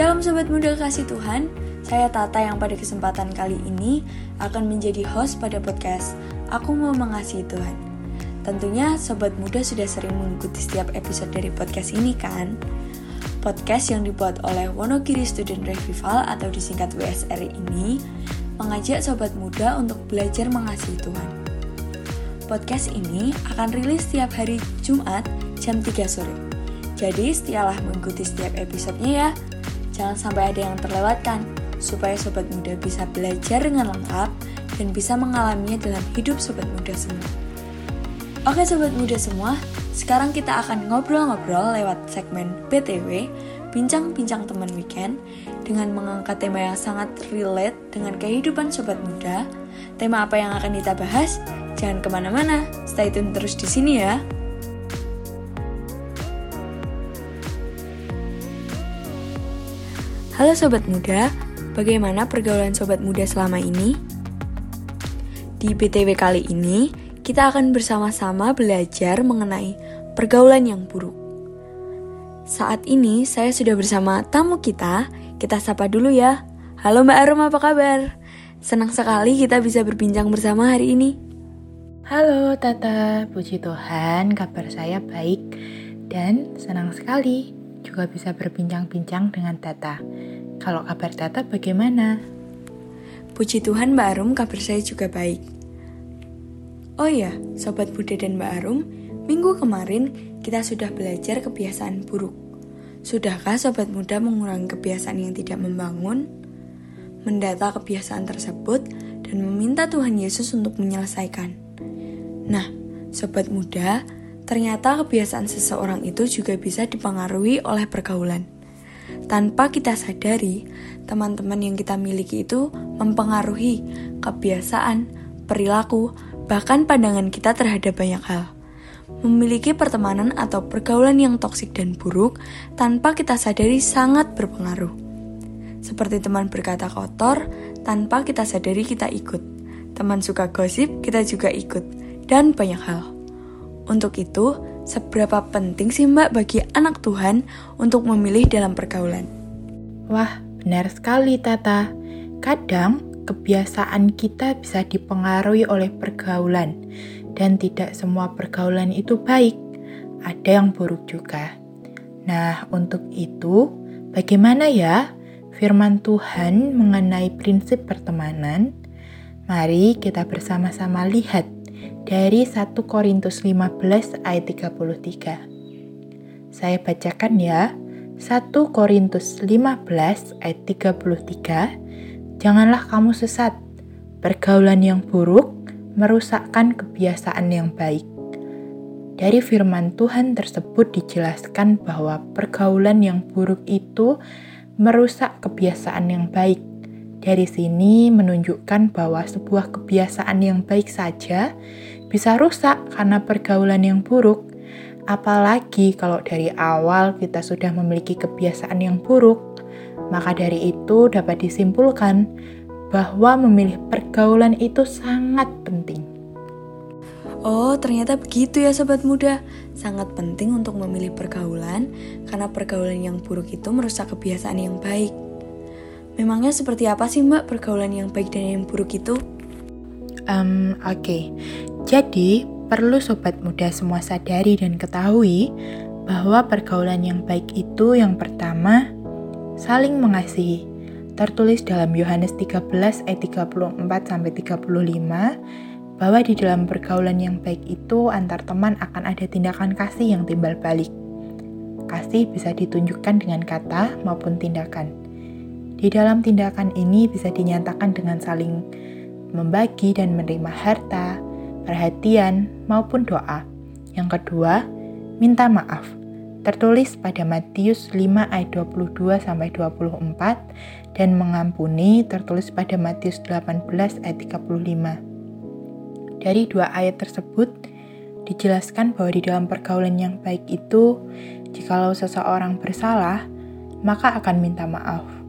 Shalom Sobat Muda Kasih Tuhan, saya Tata yang pada kesempatan kali ini akan menjadi host pada podcast Aku Mau Mengasihi Tuhan. Tentunya Sobat Muda sudah sering mengikuti setiap episode dari podcast ini kan? Podcast yang dibuat oleh Wonogiri Student Revival atau disingkat WSR ini mengajak Sobat Muda untuk belajar mengasihi Tuhan. Podcast ini akan rilis setiap hari Jumat jam 3 sore. Jadi setialah mengikuti setiap episodenya ya. Jangan sampai ada yang terlewatkan, supaya sobat muda bisa belajar dengan lengkap dan bisa mengalaminya dalam hidup sobat muda semua. Oke sobat muda semua, sekarang kita akan ngobrol-ngobrol lewat segmen BTW, Bincang-Bincang Teman Weekend, dengan mengangkat tema yang sangat relate dengan kehidupan sobat muda. Tema apa yang akan kita bahas? Jangan ke mana-mana, stay tune terus di sini ya. Halo Sobat Muda, bagaimana pergaulan Sobat Muda selama ini? Di BTW kali ini, kita akan bersama-sama belajar mengenai pergaulan yang buruk. Saat ini saya sudah bersama tamu kita, kita sapa dulu ya. Halo Mbak Arum, apa kabar? Senang sekali kita bisa berbincang bersama hari ini. Halo Tata, puji Tuhan kabar saya baik dan senang sekali juga bisa berbincang-bincang dengan Tata. Kalau kabar Tata bagaimana? Puji Tuhan Mbak Arum, kabar saya juga baik. Oh iya, Sobat Buddha dan Mbak Arum, minggu kemarin kita sudah belajar kebiasaan buruk. Sudahkah Sobat Muda mengurangi kebiasaan yang tidak membangun? Mendata kebiasaan tersebut dan meminta Tuhan Yesus untuk menyelesaikan. Nah, Sobat Muda, Ternyata kebiasaan seseorang itu juga bisa dipengaruhi oleh pergaulan. Tanpa kita sadari, teman-teman yang kita miliki itu mempengaruhi kebiasaan, perilaku, bahkan pandangan kita terhadap banyak hal. Memiliki pertemanan atau pergaulan yang toksik dan buruk tanpa kita sadari sangat berpengaruh. Seperti teman berkata kotor, tanpa kita sadari kita ikut. Teman suka gosip, kita juga ikut. Dan banyak hal. Untuk itu, seberapa penting sih Mbak bagi anak Tuhan untuk memilih dalam pergaulan? Wah, benar sekali Tata. Kadang kebiasaan kita bisa dipengaruhi oleh pergaulan dan tidak semua pergaulan itu baik. Ada yang buruk juga. Nah, untuk itu, bagaimana ya firman Tuhan mengenai prinsip pertemanan? Mari kita bersama-sama lihat dari 1 Korintus 15 ayat 33. Saya bacakan ya. 1 Korintus 15 ayat 33. Janganlah kamu sesat. Pergaulan yang buruk merusakkan kebiasaan yang baik. Dari firman Tuhan tersebut dijelaskan bahwa pergaulan yang buruk itu merusak kebiasaan yang baik. Dari sini menunjukkan bahwa sebuah kebiasaan yang baik saja bisa rusak karena pergaulan yang buruk. Apalagi kalau dari awal kita sudah memiliki kebiasaan yang buruk, maka dari itu dapat disimpulkan bahwa memilih pergaulan itu sangat penting. Oh, ternyata begitu ya sobat muda. Sangat penting untuk memilih pergaulan karena pergaulan yang buruk itu merusak kebiasaan yang baik. Memangnya seperti apa sih mbak pergaulan yang baik dan yang buruk itu? Um, Oke, okay. jadi perlu sobat muda semua sadari dan ketahui bahwa pergaulan yang baik itu yang pertama saling mengasihi. Tertulis dalam Yohanes 13 ayat 34 sampai 35 bahwa di dalam pergaulan yang baik itu antar teman akan ada tindakan kasih yang timbal balik. Kasih bisa ditunjukkan dengan kata maupun tindakan. Di dalam tindakan ini bisa dinyatakan dengan saling membagi dan menerima harta, perhatian, maupun doa. Yang kedua, minta maaf. Tertulis pada Matius 5 ayat 22 sampai 24 dan mengampuni tertulis pada Matius 18 ayat 35. Dari dua ayat tersebut dijelaskan bahwa di dalam pergaulan yang baik itu, jikalau seseorang bersalah, maka akan minta maaf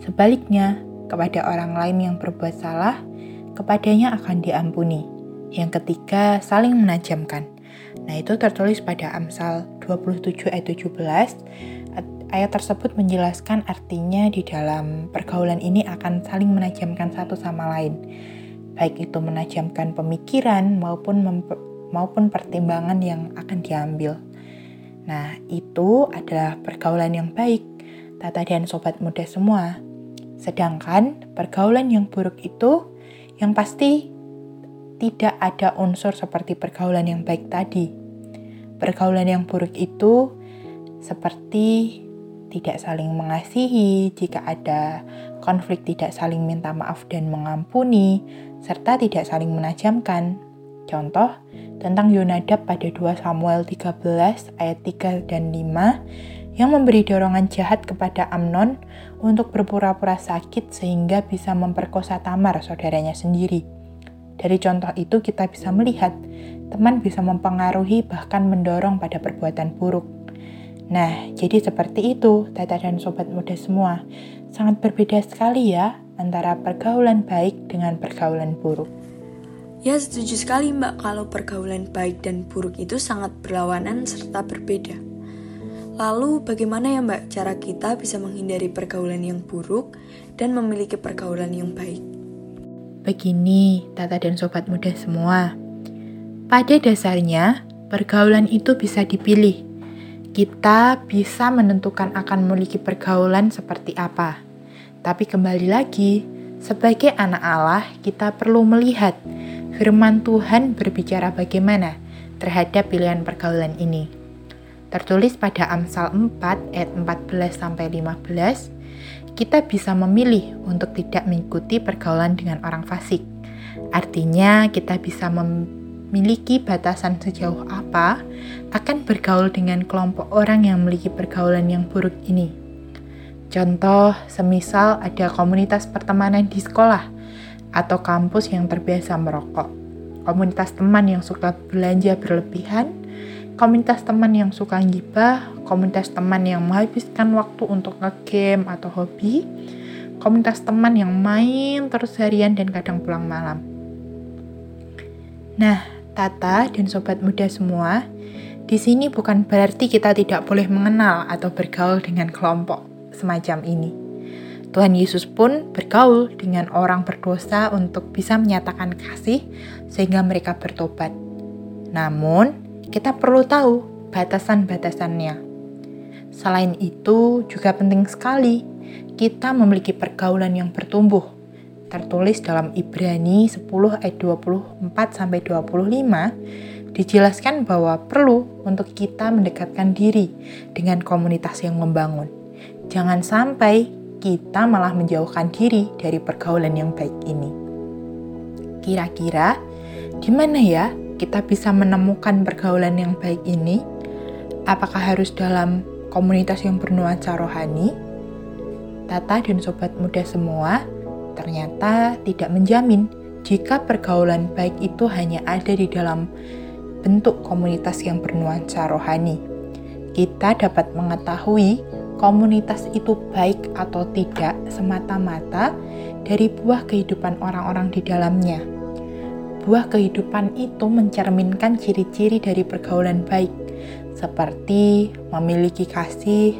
Sebaliknya, kepada orang lain yang berbuat salah, kepadanya akan diampuni. Yang ketiga, saling menajamkan. Nah, itu tertulis pada Amsal 27 ayat 17 ayat tersebut menjelaskan artinya di dalam pergaulan ini akan saling menajamkan satu sama lain. Baik itu menajamkan pemikiran maupun maupun pertimbangan yang akan diambil. Nah, itu adalah pergaulan yang baik, Tata dan sobat muda semua. Sedangkan pergaulan yang buruk itu yang pasti tidak ada unsur seperti pergaulan yang baik tadi. Pergaulan yang buruk itu seperti tidak saling mengasihi, jika ada konflik tidak saling minta maaf dan mengampuni, serta tidak saling menajamkan. Contoh tentang Yonadab pada 2 Samuel 13 ayat 3 dan 5 yang memberi dorongan jahat kepada Amnon untuk berpura-pura sakit sehingga bisa memperkosa Tamar saudaranya sendiri. Dari contoh itu kita bisa melihat teman bisa mempengaruhi bahkan mendorong pada perbuatan buruk. Nah, jadi seperti itu, Tata dan Sobat Muda semua. Sangat berbeda sekali ya antara pergaulan baik dengan pergaulan buruk. Ya, setuju sekali Mbak kalau pergaulan baik dan buruk itu sangat berlawanan serta berbeda. Lalu bagaimana ya Mbak cara kita bisa menghindari pergaulan yang buruk dan memiliki pergaulan yang baik? Begini, Tata dan Sobat Muda semua. Pada dasarnya, pergaulan itu bisa dipilih. Kita bisa menentukan akan memiliki pergaulan seperti apa. Tapi kembali lagi, sebagai anak Allah, kita perlu melihat firman Tuhan berbicara bagaimana terhadap pilihan pergaulan ini. Tertulis pada Amsal 4 ayat 14 sampai 15, kita bisa memilih untuk tidak mengikuti pergaulan dengan orang fasik. Artinya, kita bisa memiliki batasan sejauh apa akan bergaul dengan kelompok orang yang memiliki pergaulan yang buruk ini. Contoh, semisal ada komunitas pertemanan di sekolah atau kampus yang terbiasa merokok, komunitas teman yang suka belanja berlebihan, komunitas teman yang suka gibah, komunitas teman yang menghabiskan waktu untuk ngegame atau hobi, komunitas teman yang main terus harian dan kadang pulang malam. Nah, Tata dan sobat muda semua, di sini bukan berarti kita tidak boleh mengenal atau bergaul dengan kelompok semacam ini. Tuhan Yesus pun bergaul dengan orang berdosa untuk bisa menyatakan kasih sehingga mereka bertobat. Namun, kita perlu tahu batasan-batasannya. Selain itu, juga penting sekali kita memiliki pergaulan yang bertumbuh. Tertulis dalam Ibrani 10 ayat 24 sampai 25 dijelaskan bahwa perlu untuk kita mendekatkan diri dengan komunitas yang membangun. Jangan sampai kita malah menjauhkan diri dari pergaulan yang baik ini. Kira-kira di mana ya kita bisa menemukan pergaulan yang baik ini? Apakah harus dalam komunitas yang bernuansa rohani? Tata dan sobat muda semua ternyata tidak menjamin jika pergaulan baik itu hanya ada di dalam bentuk komunitas yang bernuansa rohani. Kita dapat mengetahui komunitas itu baik atau tidak semata-mata dari buah kehidupan orang-orang di dalamnya Buah kehidupan itu mencerminkan ciri-ciri dari pergaulan baik, seperti memiliki kasih,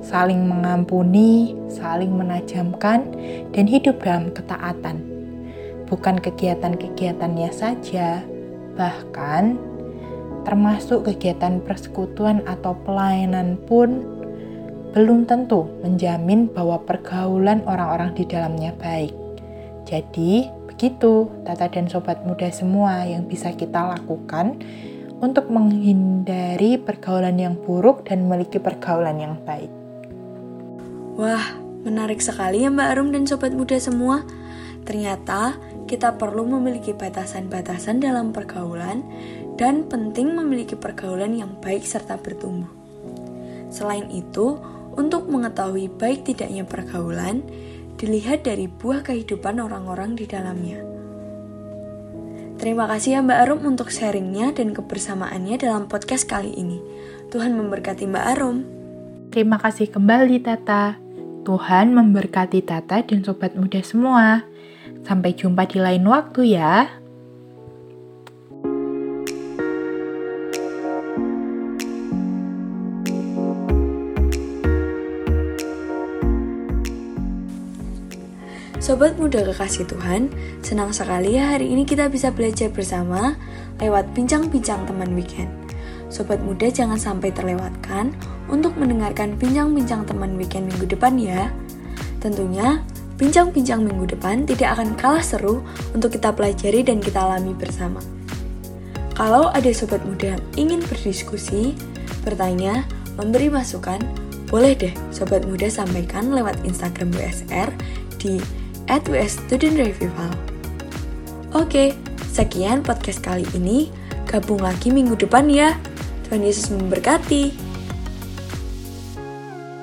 saling mengampuni, saling menajamkan, dan hidup dalam ketaatan. Bukan kegiatan-kegiatannya saja, bahkan termasuk kegiatan persekutuan atau pelayanan pun belum tentu menjamin bahwa pergaulan orang-orang di dalamnya baik. Jadi, Begitu, Tata dan Sobat Muda semua yang bisa kita lakukan untuk menghindari pergaulan yang buruk dan memiliki pergaulan yang baik. Wah, menarik sekali ya Mbak Arum dan Sobat Muda semua. Ternyata kita perlu memiliki batasan-batasan dalam pergaulan dan penting memiliki pergaulan yang baik serta bertumbuh. Selain itu, untuk mengetahui baik tidaknya pergaulan, dilihat dari buah kehidupan orang-orang di dalamnya. Terima kasih ya Mbak Arum untuk sharingnya dan kebersamaannya dalam podcast kali ini. Tuhan memberkati Mbak Arum. Terima kasih kembali Tata. Tuhan memberkati Tata dan sobat muda semua. Sampai jumpa di lain waktu ya. Sobat muda kekasih Tuhan, senang sekali ya hari ini kita bisa belajar bersama lewat bincang-bincang teman weekend. Sobat muda jangan sampai terlewatkan untuk mendengarkan bincang-bincang teman weekend minggu depan ya. Tentunya, bincang-bincang minggu depan tidak akan kalah seru untuk kita pelajari dan kita alami bersama. Kalau ada sobat muda yang ingin berdiskusi, bertanya, memberi masukan, boleh deh sobat muda sampaikan lewat Instagram WSR di @wsstudentrevival. Oke, sekian podcast kali ini. Gabung lagi minggu depan ya. Tuhan Yesus memberkati.